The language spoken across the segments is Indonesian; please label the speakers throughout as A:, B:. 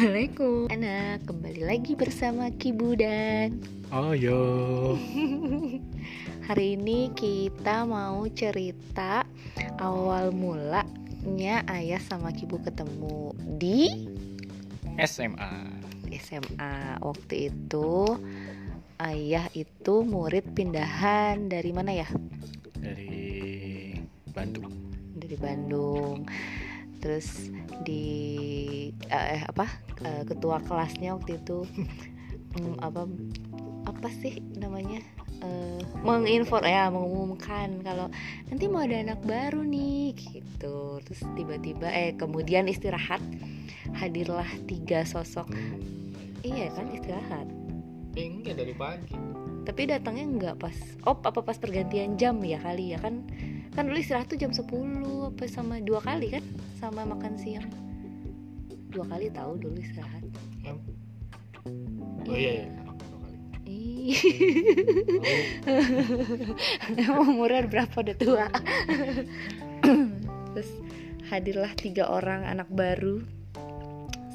A: Assalamualaikum. Anak, kembali lagi bersama Kibu dan
B: Oh yo.
A: Hari ini kita mau cerita awal mulanya ayah sama Kibu ketemu di
B: SMA
A: SMA Waktu itu ayah itu murid pindahan dari mana ya?
B: Dari Bandung.
A: Dari Bandung terus di eh apa eh, ketua kelasnya waktu itu hmm, apa apa sih namanya eh, menginfor ya mengumumkan kalau nanti mau ada anak baru nih gitu. Terus tiba-tiba eh kemudian istirahat hadirlah tiga sosok. Iya kan istirahat.
B: Enggak dari pagi.
A: Tapi datangnya nggak pas oh apa pas pergantian jam ya kali ya kan kan dulu istirahat tuh jam 10 apa sama dua kali kan? Sama makan siang. Dua kali tahu dulu istirahat.
B: Oh iya, iya.
A: Ih. Emang umurnya berapa udah tua? Terus hadirlah tiga orang anak baru.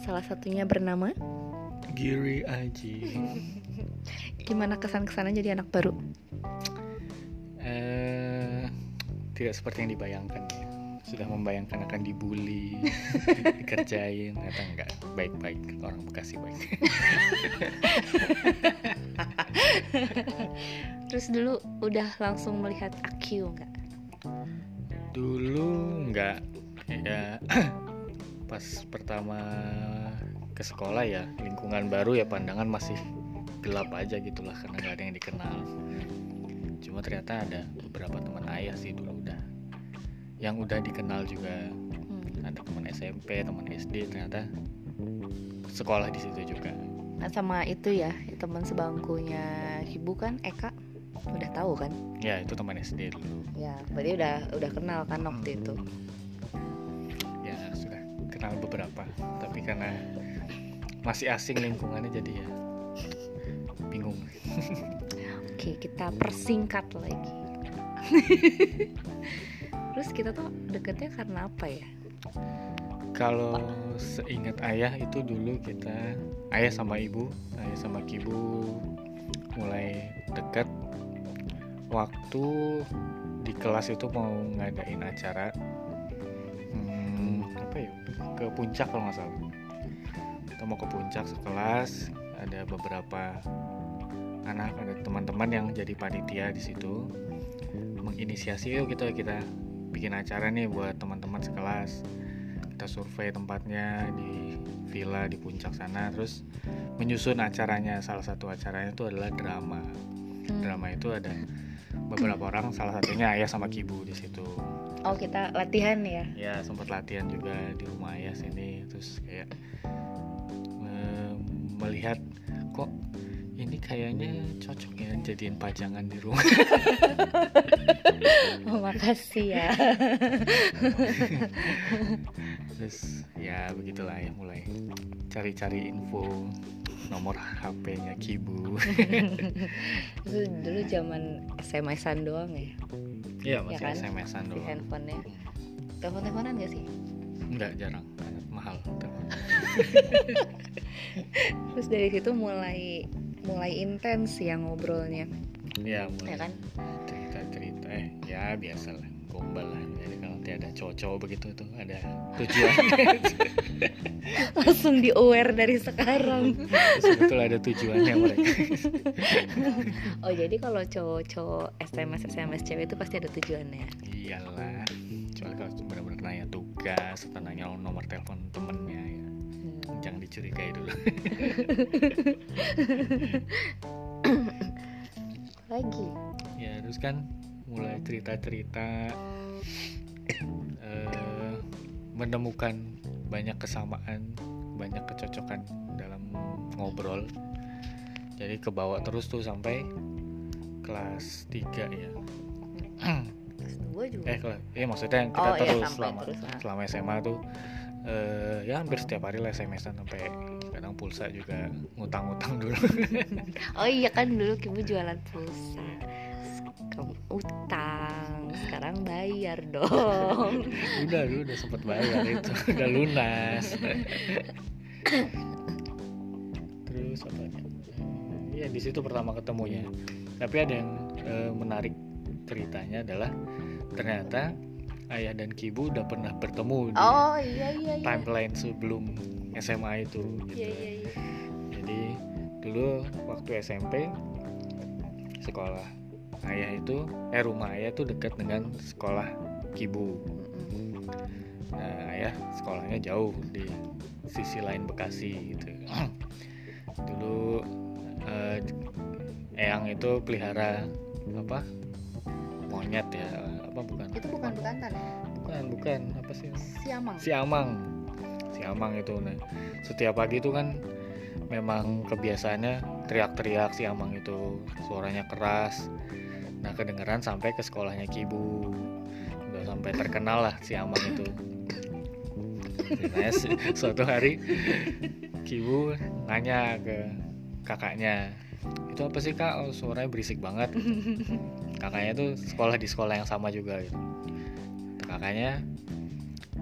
A: Salah satunya bernama?
B: Giri Aji.
A: Gimana kesan-kesannya jadi anak baru?
B: Tidak seperti yang dibayangkan ya. Sudah membayangkan akan dibully Dikerjain Ternyata enggak. Baik-baik Orang Bekasi baik.
A: Terus dulu udah langsung melihat Akyu nggak?
B: Dulu enggak. Ya Pas pertama ke sekolah ya Lingkungan baru ya pandangan masih gelap aja gitulah Karena nggak ada yang dikenal. Cuma ternyata ada beberapa teman ayah sih dulu Yang udah dikenal juga
A: Hmm.
B: Ada teman SMP, teman SD ternyata Sekolah di situ juga
A: Nah, sama itu ya teman sebangkunya Ibu kan Eka udah tahu kan?
B: Ya itu teman SD dulu
A: Ya berarti udah udah kenal kan waktu itu.
B: Ya sudah kenal beberapa Tapi karena masih asing lingkungannya jadi ya bingung
A: Oke kita persingkat lagi. Terus kita tuh deketnya karena apa ya?
B: Kalau seingat ayah itu dulu kita ayah sama ibu, ayah sama kibu mulai dekat waktu di kelas itu mau ngadain acara hmm, apa ya? Ke puncak kalau nggak salah. Kita mau ke puncak sekelas ada beberapa anak ada teman-teman yang jadi panitia di situ. Menginisiasi yuk kita kita bikin acara nih buat teman-teman sekelas. Kita survei tempatnya di villa di puncak sana terus menyusun acaranya. Salah satu acaranya itu adalah drama.
A: Hmm.
B: drama itu ada beberapa orang salah satunya ayah sama kibu di situ.
A: Oh kita latihan ya?
B: ya sempat latihan juga di rumah ayah sini. Terus kayak me- melihat kok ini kayaknya cocok ya jadiin pajangan di rumah
A: Oh makasih ya.
B: terus ya begitulah ya mulai cari-cari info nomor HP-nya Kibu
A: Itu dulu zaman SMS-an doang ya
B: Iya masih
A: kan?
B: SMS-an
A: di
B: doang
A: handphonenya. Telepon-teleponan gak sih?
B: Enggak jarang mahal telepon.
A: Terus dari situ mulai mulai intens ya ngobrolnya,
B: ya
A: ya
B: mulai
A: kan?
B: cerita-cerita eh ya biasa lah gombal lah jadi kalau nanti ada cowok-cowok begitu tuh ada tujuan
A: Langsung di aware dari sekarang.
B: sebetulnya ada tujuannya mereka
A: Oh jadi kalau cowok-cowok SMS SMS cewek itu pasti ada tujuannya.
B: iyalah kecuali kalau benar-benar nanya tugas atau nanya nomor telepon temennya ya. Jangan dicurigai dulu
A: Lagi.
B: ya terus kan mulai cerita-cerita eh, menemukan banyak kesamaan banyak kecocokan dalam ngobrol jadi kebawa terus tuh sampai kelas 3 ya
A: Kelas dua juga.
B: eh kelas iya maksudnya yang kita
A: Oh, iya,
B: terus
A: sampai
B: selama
A: terus, ah.
B: selama SMA tuh eh, ya hampir setiap hari lah SMS-an sampai kadang pulsa juga ngutang-ngutang dulu.
A: Oh iya kan dulu Kibu jualan pulsa. Kamu utang, sekarang bayar dong.
B: udah lu udah sempet bayar itu. Udah lunas. Terus apa ya ya di situ pertama ketemunya. Tapi ada yang eh, menarik ceritanya adalah ternyata ayah dan kibu udah pernah bertemu di
A: oh iya iya iya
B: timeline sebelum SMA itu gitu.
A: iya iya iya
B: Jadi dulu waktu SMP sekolah ayah itu eh rumah ayah tuh dekat dengan sekolah kibu. Nah ayah sekolahnya jauh di sisi lain Bekasi gitu. dulu eh, Eyang itu pelihara apa monyet ya apa bukan?
A: Itu bukan bekantan ya?
B: Bukan bukan. Apa sih?
A: Siamang.
B: Si Amang si Amang itu nah setiap pagi itu kan memang kebiasaannya teriak-teriak si Amang itu. Suaranya keras. Nah kedengeran sampai ke sekolahnya Kibu udah sampai terkenal lah si Amang itu nah, suatu hari Kibu nanya ke kakaknya itu apa sih kak? Oh, suaranya berisik banget. Kakaknya tuh sekolah di sekolah yang sama juga gitu. Kakaknya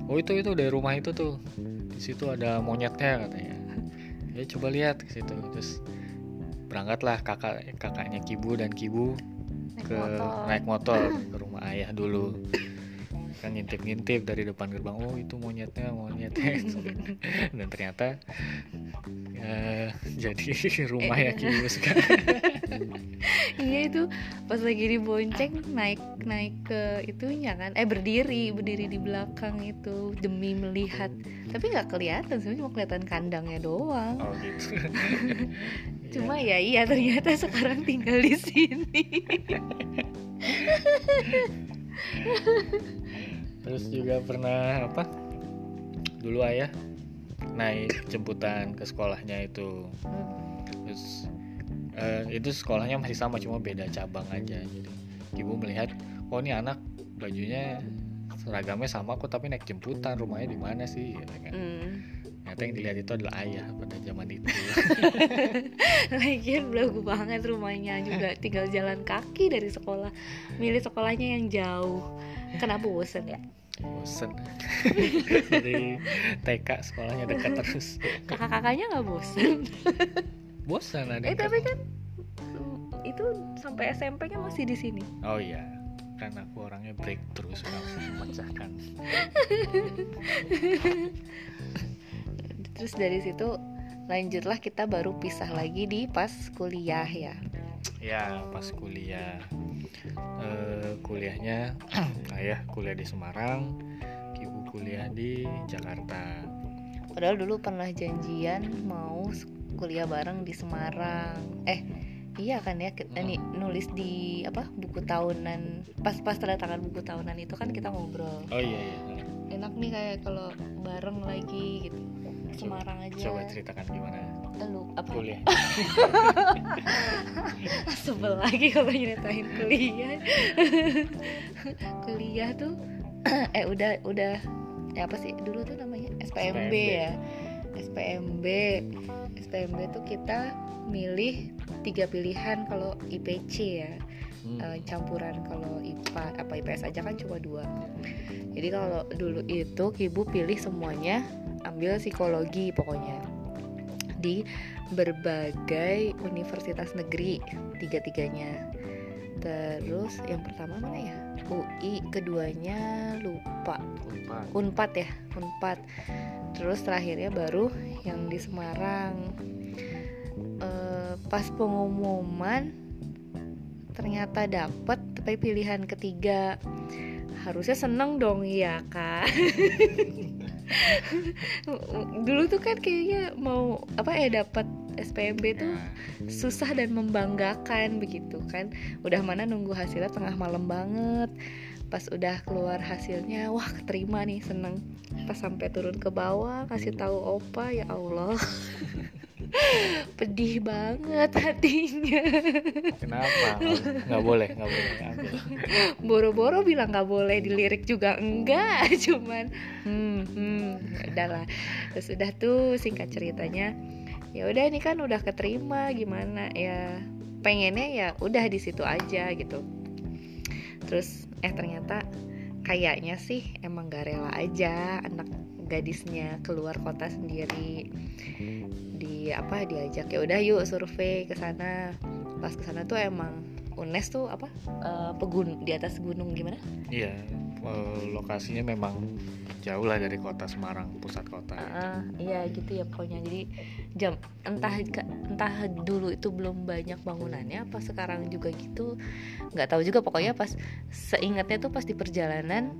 B: oh itu itu dari rumah itu tuh. Di situ ada monyetnya katanya. Ya coba lihat ke situ. Terus berangkatlah kakak kakaknya kibu dan kibu
A: naik
B: ke
A: motor.
B: naik motor ke rumah ayah dulu kan ngintip-ngintip dari depan gerbang oh itu monyetnya monyetnya. Dan ternyata ya, jadi rumah ya kibu sekarang
A: iya itu pas lagi dibonceng naik naik ke itunya kan eh berdiri berdiri di belakang itu demi melihat. Tapi nggak kelihatan sebenarnya cuma kelihatan kandangnya doang.
B: Oh gitu.
A: Cuma
B: Ya.
A: ya iya ternyata sekarang tinggal di sini
B: terus juga pernah apa dulu ayah naik jemputan ke sekolahnya itu. Terus eh, itu sekolahnya masih sama cuma beda cabang aja jadi ibu melihat oh ini anak bajunya seragamnya sama kok tapi naik jemputan rumahnya di mana sih? Gitu kan.
A: hmm.
B: ternyata yang dilihat itu adalah ayah pada zaman itu.
A: Lagian belagu banget rumahnya juga tinggal jalan kaki dari sekolah milih sekolahnya yang jauh kenapa bosen ya?
B: Bosen. Dari TK sekolahnya dekat terus.
A: Kakak-kakaknya nggak bosen?
B: Bosan ada
A: eh tapi kan mm, itu sampai SMP nya masih di sini.
B: Oh iya, kan aku orangnya breakthrough suka memecahkan.
A: terus dari situ lanjutlah kita baru pisah lagi di pas kuliah ya
B: Ya pas kuliah, eh, kuliahnya ayah kuliah di Semarang, ibu kuliah di Jakarta.
A: padahal dulu pernah janjian mau kuliah bareng di Semarang. Eh iya kan ya kita nih nulis di apa buku tahunan. Pas pas tanda tangan buku tahunan itu kan kita ngobrol.
B: Oh iya iya.
A: enak nih kayak kalau bareng lagi gitu. Semarang aja.
B: Coba ceritakan gimana
A: lu apa?
B: Kuliah.
A: sebel lagi kalau nyeritain kuliah. Kuliah tuh eh udah udah ya apa sih? Dulu tuh namanya SPMB,
B: SPMB.
A: ya. SPMB SPMB tuh kita milih tiga pilihan kalau IPC ya.
B: Hmm.
A: eh, campuran kalau IPA apa IPS aja kan cuma dua. Jadi kalau dulu itu ibu pilih semuanya ambil psikologi pokoknya di berbagai universitas negeri tiga-tiganya. Terus yang pertama mana ya? UI keduanya lupa. Unpad. Ya Unpad. Terus terakhirnya baru yang di Semarang. Eh, pas pengumuman ternyata dapet tapi pilihan ketiga. Harusnya seneng dong ya kak dulu tuh kan kayaknya mau apa ya dapat SPMB tuh susah dan membanggakan begitu kan. Udah mana nunggu hasilnya tengah malam banget. Pas udah keluar hasilnya wah keterima nih seneng. Pas sampai turun ke bawah kasih tahu opa ya Allah pedih banget hatinya.
B: Kenapa? Nggak boleh, nggak boleh.
A: Boro-boro bilang nggak boleh dilirik juga enggak. Cuman hmm, hmm udahlah. Terus udah tuh singkat ceritanya ya udah ini kan udah keterima gimana? Ya pengennya ya udah di situ aja gitu. Terus eh ternyata kayaknya sih emang gak rela aja anak gadisnya keluar kota sendiri di apa diajak ya udah yuk survei ke sana. Pas ke sana tuh emang UNES tuh apa uh, pegun di atas gunung gimana?
B: Iya uh, lokasinya memang jauh lah dari kota Semarang pusat kota.
A: Uh, iya gitu ya pokoknya. Jadi jam entah entah dulu itu belum banyak bangunannya apa sekarang juga gitu nggak tahu juga. Pokoknya pas seingatnya tuh pas di perjalanan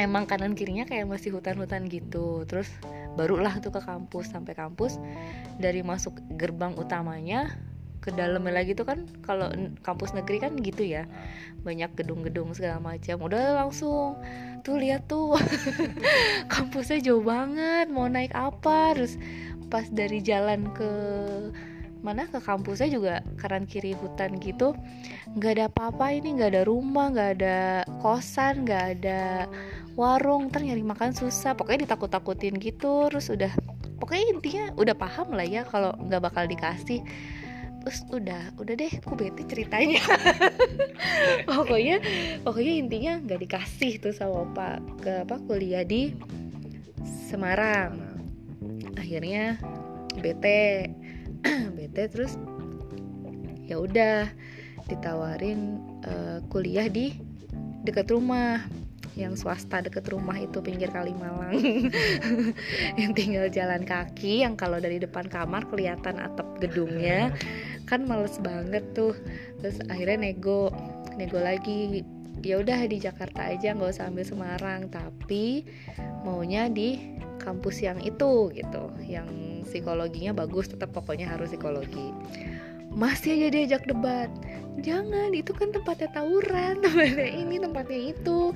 A: emang kanan kirinya kayak masih hutan-hutan gitu. Terus barulah tuh ke kampus sampai kampus dari masuk gerbang utamanya ke dalamnya lagi tuh kan kalau kampus negeri kan gitu ya. Banyak gedung-gedung segala macam. Udah langsung tuh lihat tuh kampusnya jauh banget mau naik apa. Terus pas dari jalan ke mana ke kampusnya juga kanan kiri hutan gitu nggak ada apa-apa ini nggak ada rumah nggak ada kosan nggak ada warung ntar nyari makan susah. Pokoknya ditakut-takutin gitu terus udah pokoknya intinya udah paham lah ya kalau nggak bakal dikasih. Terus udah udah deh aku bete ceritanya. Pokoknya pokoknya intinya nggak dikasih tuh sama pak ke apa kuliah di Semarang. Akhirnya bete bete terus ya udah ditawarin uh, kuliah di dekat rumah yang swasta deket rumah itu pinggir Kalimalang yang tinggal jalan kaki yang kalau dari depan kamar kelihatan atap gedungnya. Kan males banget tuh. Terus akhirnya nego nego lagi. Ya udah di Jakarta aja nggak usah ambil Semarang. Tapi maunya di kampus yang itu gitu. Yang psikologinya bagus tetap pokoknya harus psikologi. Masih aja diajak debat. Jangan itu kan tempatnya tawuran. Tempatnya ini tempatnya itu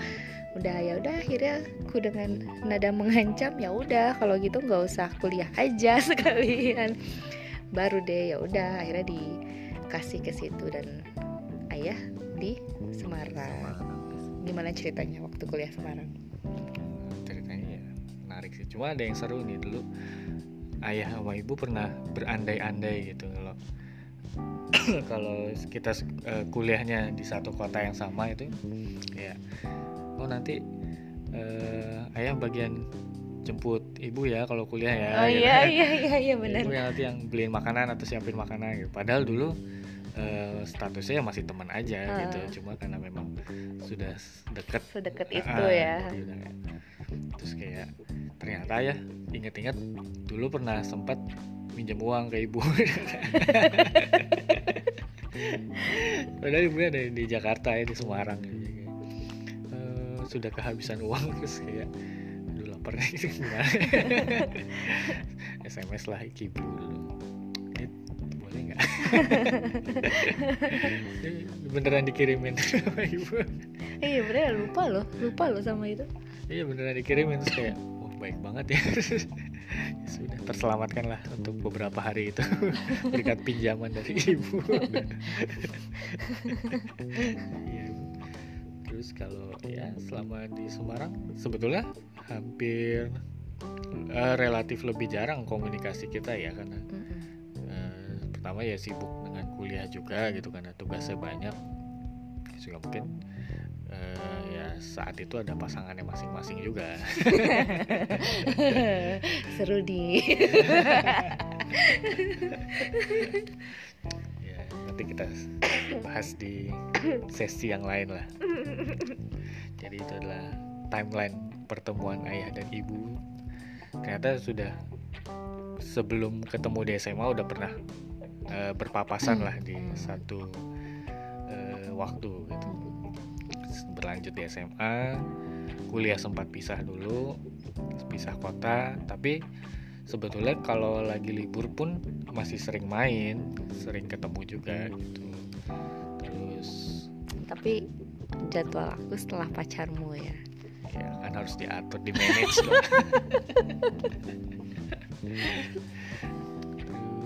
A: udah ya udah akhirnya aku dengan nada mengancam ya udah kalau gitu nggak usah kuliah aja sekalian. Baru deh ya udah akhirnya dikasih ke situ dan ayah di Semarang. Gimana ceritanya waktu kuliah Semarang?
B: Ceritanya ya menarik sih. Cuma ada yang seru nih dulu ayah sama ibu pernah berandai-andai gitu kalau kalau kita uh, kuliahnya di satu kota yang sama itu ya oh nanti uh, ayah bagian jemput ibu ya kalau kuliah ya
A: oh gitu. iya iya iya iya benar
B: ibu yang nanti yang beliin makanan atau siapin makanan gitu. Padahal dulu uh, statusnya masih teman aja uh. gitu. Cuma karena memang sudah dekat
A: sedekat uh, itu ya.
B: gitu, terus kayak ternyata ya inget-inget dulu pernah sempat minjem uang ke ibu. Padahal ibunya ada di Jakarta ya di Semarang. gitu sudah kehabisan uang terus kayak aduh lapar. Gitu gimana? SMS lah ibu dulu boleh nggak? Beneran dikirimin. Sama ibu
A: iya beneran lupa loh lupa loh sama itu.
B: Iya beneran dikirimin terus kayak wah baik banget ya. Ya sudah terselamatkan lah untuk beberapa hari itu. Berkat pinjaman dari ibu. Iya terus kalau ya selama di Semarang sebetulnya hampir uh, relatif lebih jarang komunikasi kita ya karena uh, pertama ya sibuk dengan kuliah juga gitu karena tugasnya banyak. Juga mungkin uh, ya saat itu ada pasangannya masing-masing juga.
A: Seru di
B: nanti kita bahas di sesi yang lain lah. Jadi itu adalah timeline pertemuan ayah dan ibu. Ternyata sudah sebelum ketemu di SMA udah pernah uh, berpapasan lah di satu uh, waktu gitu. Berlanjut di SMA kuliah sempat pisah dulu pisah kota tapi sebetulnya kalau lagi libur pun masih sering main sering ketemu juga gitu. Terus
A: tapi jadwal aku setelah pacarmu ya.
B: Ya kan harus diatur di manage dong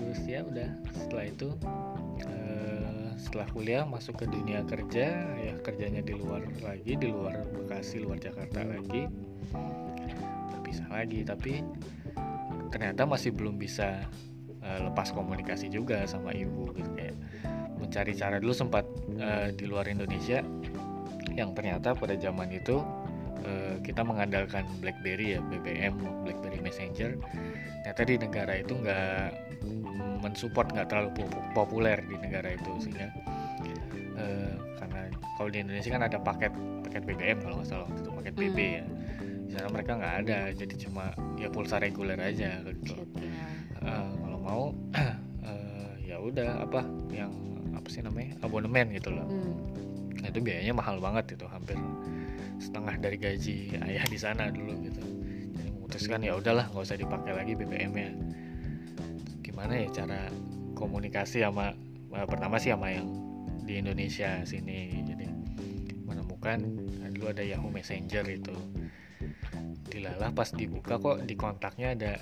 B: terus ya udah setelah itu uh, setelah kuliah masuk ke dunia kerja ya kerjanya di luar lagi di luar Bekasi luar Jakarta lagi. Terpisah lagi tapi ternyata masih belum bisa uh, lepas komunikasi juga sama ibu gitu. Kayak mencari cara. Dulu sempat uh, di luar Indonesia yang ternyata pada zaman itu eh, kita mengandalkan BlackBerry ya BBM BlackBerry Messenger. Ternyata di negara itu nggak mensupport nggak terlalu popu- populer di negara itu sehingga eh, karena kalau di Indonesia kan ada paket paket BBM kalau nggak salah waktu itu paket BB
A: Hmm.
B: ya di sana mereka nggak ada jadi cuma ya pulsa reguler aja gitu. Eh, kalau mau eh, ya udah apa yang apa sih namanya abonemen gitu loh.
A: Hmm.
B: Nah, itu biayanya mahal banget itu hampir setengah dari gaji ayah di sana dulu gitu. Jadi memutuskan ya udahlah nggak usah dipakai lagi BBM-nya gimana ya cara komunikasi sama eh, pertama sih sama yang di Indonesia sini. Jadi menemukan dulu ada Yahoo Messenger itu dilalah pas dibuka kok di kontaknya ada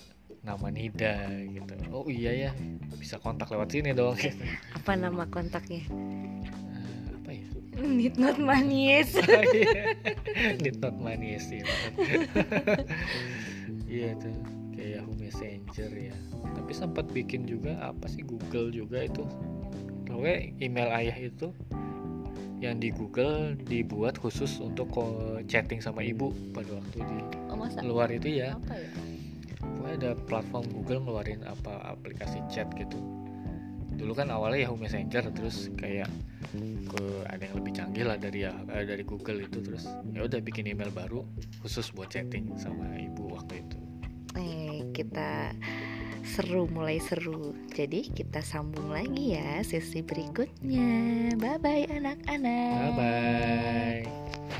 B: nama Nida gitu oh iya ya bisa kontak lewat sini dong gitu.
A: Apa nama kontaknya?
B: Eh, apa ya
A: Need not manis.
B: Need not money sih. Iya tuh kayak Yahoo Messenger ya. Tapi sempat bikin juga apa sih Google juga itu. Pokoknya email ayah itu yang di Google dibuat khusus untuk ko- chatting sama ibu pada waktu di
A: Oh masa?
B: luar itu ya.
A: Apa ya?
B: Pokoknya ada platform Google ngeluarin apa aplikasi chat gitu. Dulu kan awalnya Yahoo Messenger terus kayak ke ada yang lebih canggih lah dari ya eh, dari Google itu terus ya udah bikin email baru khusus buat chatting sama ibu waktu itu.
A: Eh, kita seru mulai seru. Jadi kita sambung lagi ya sesi berikutnya. Bye bye anak-anak.
B: Bye bye.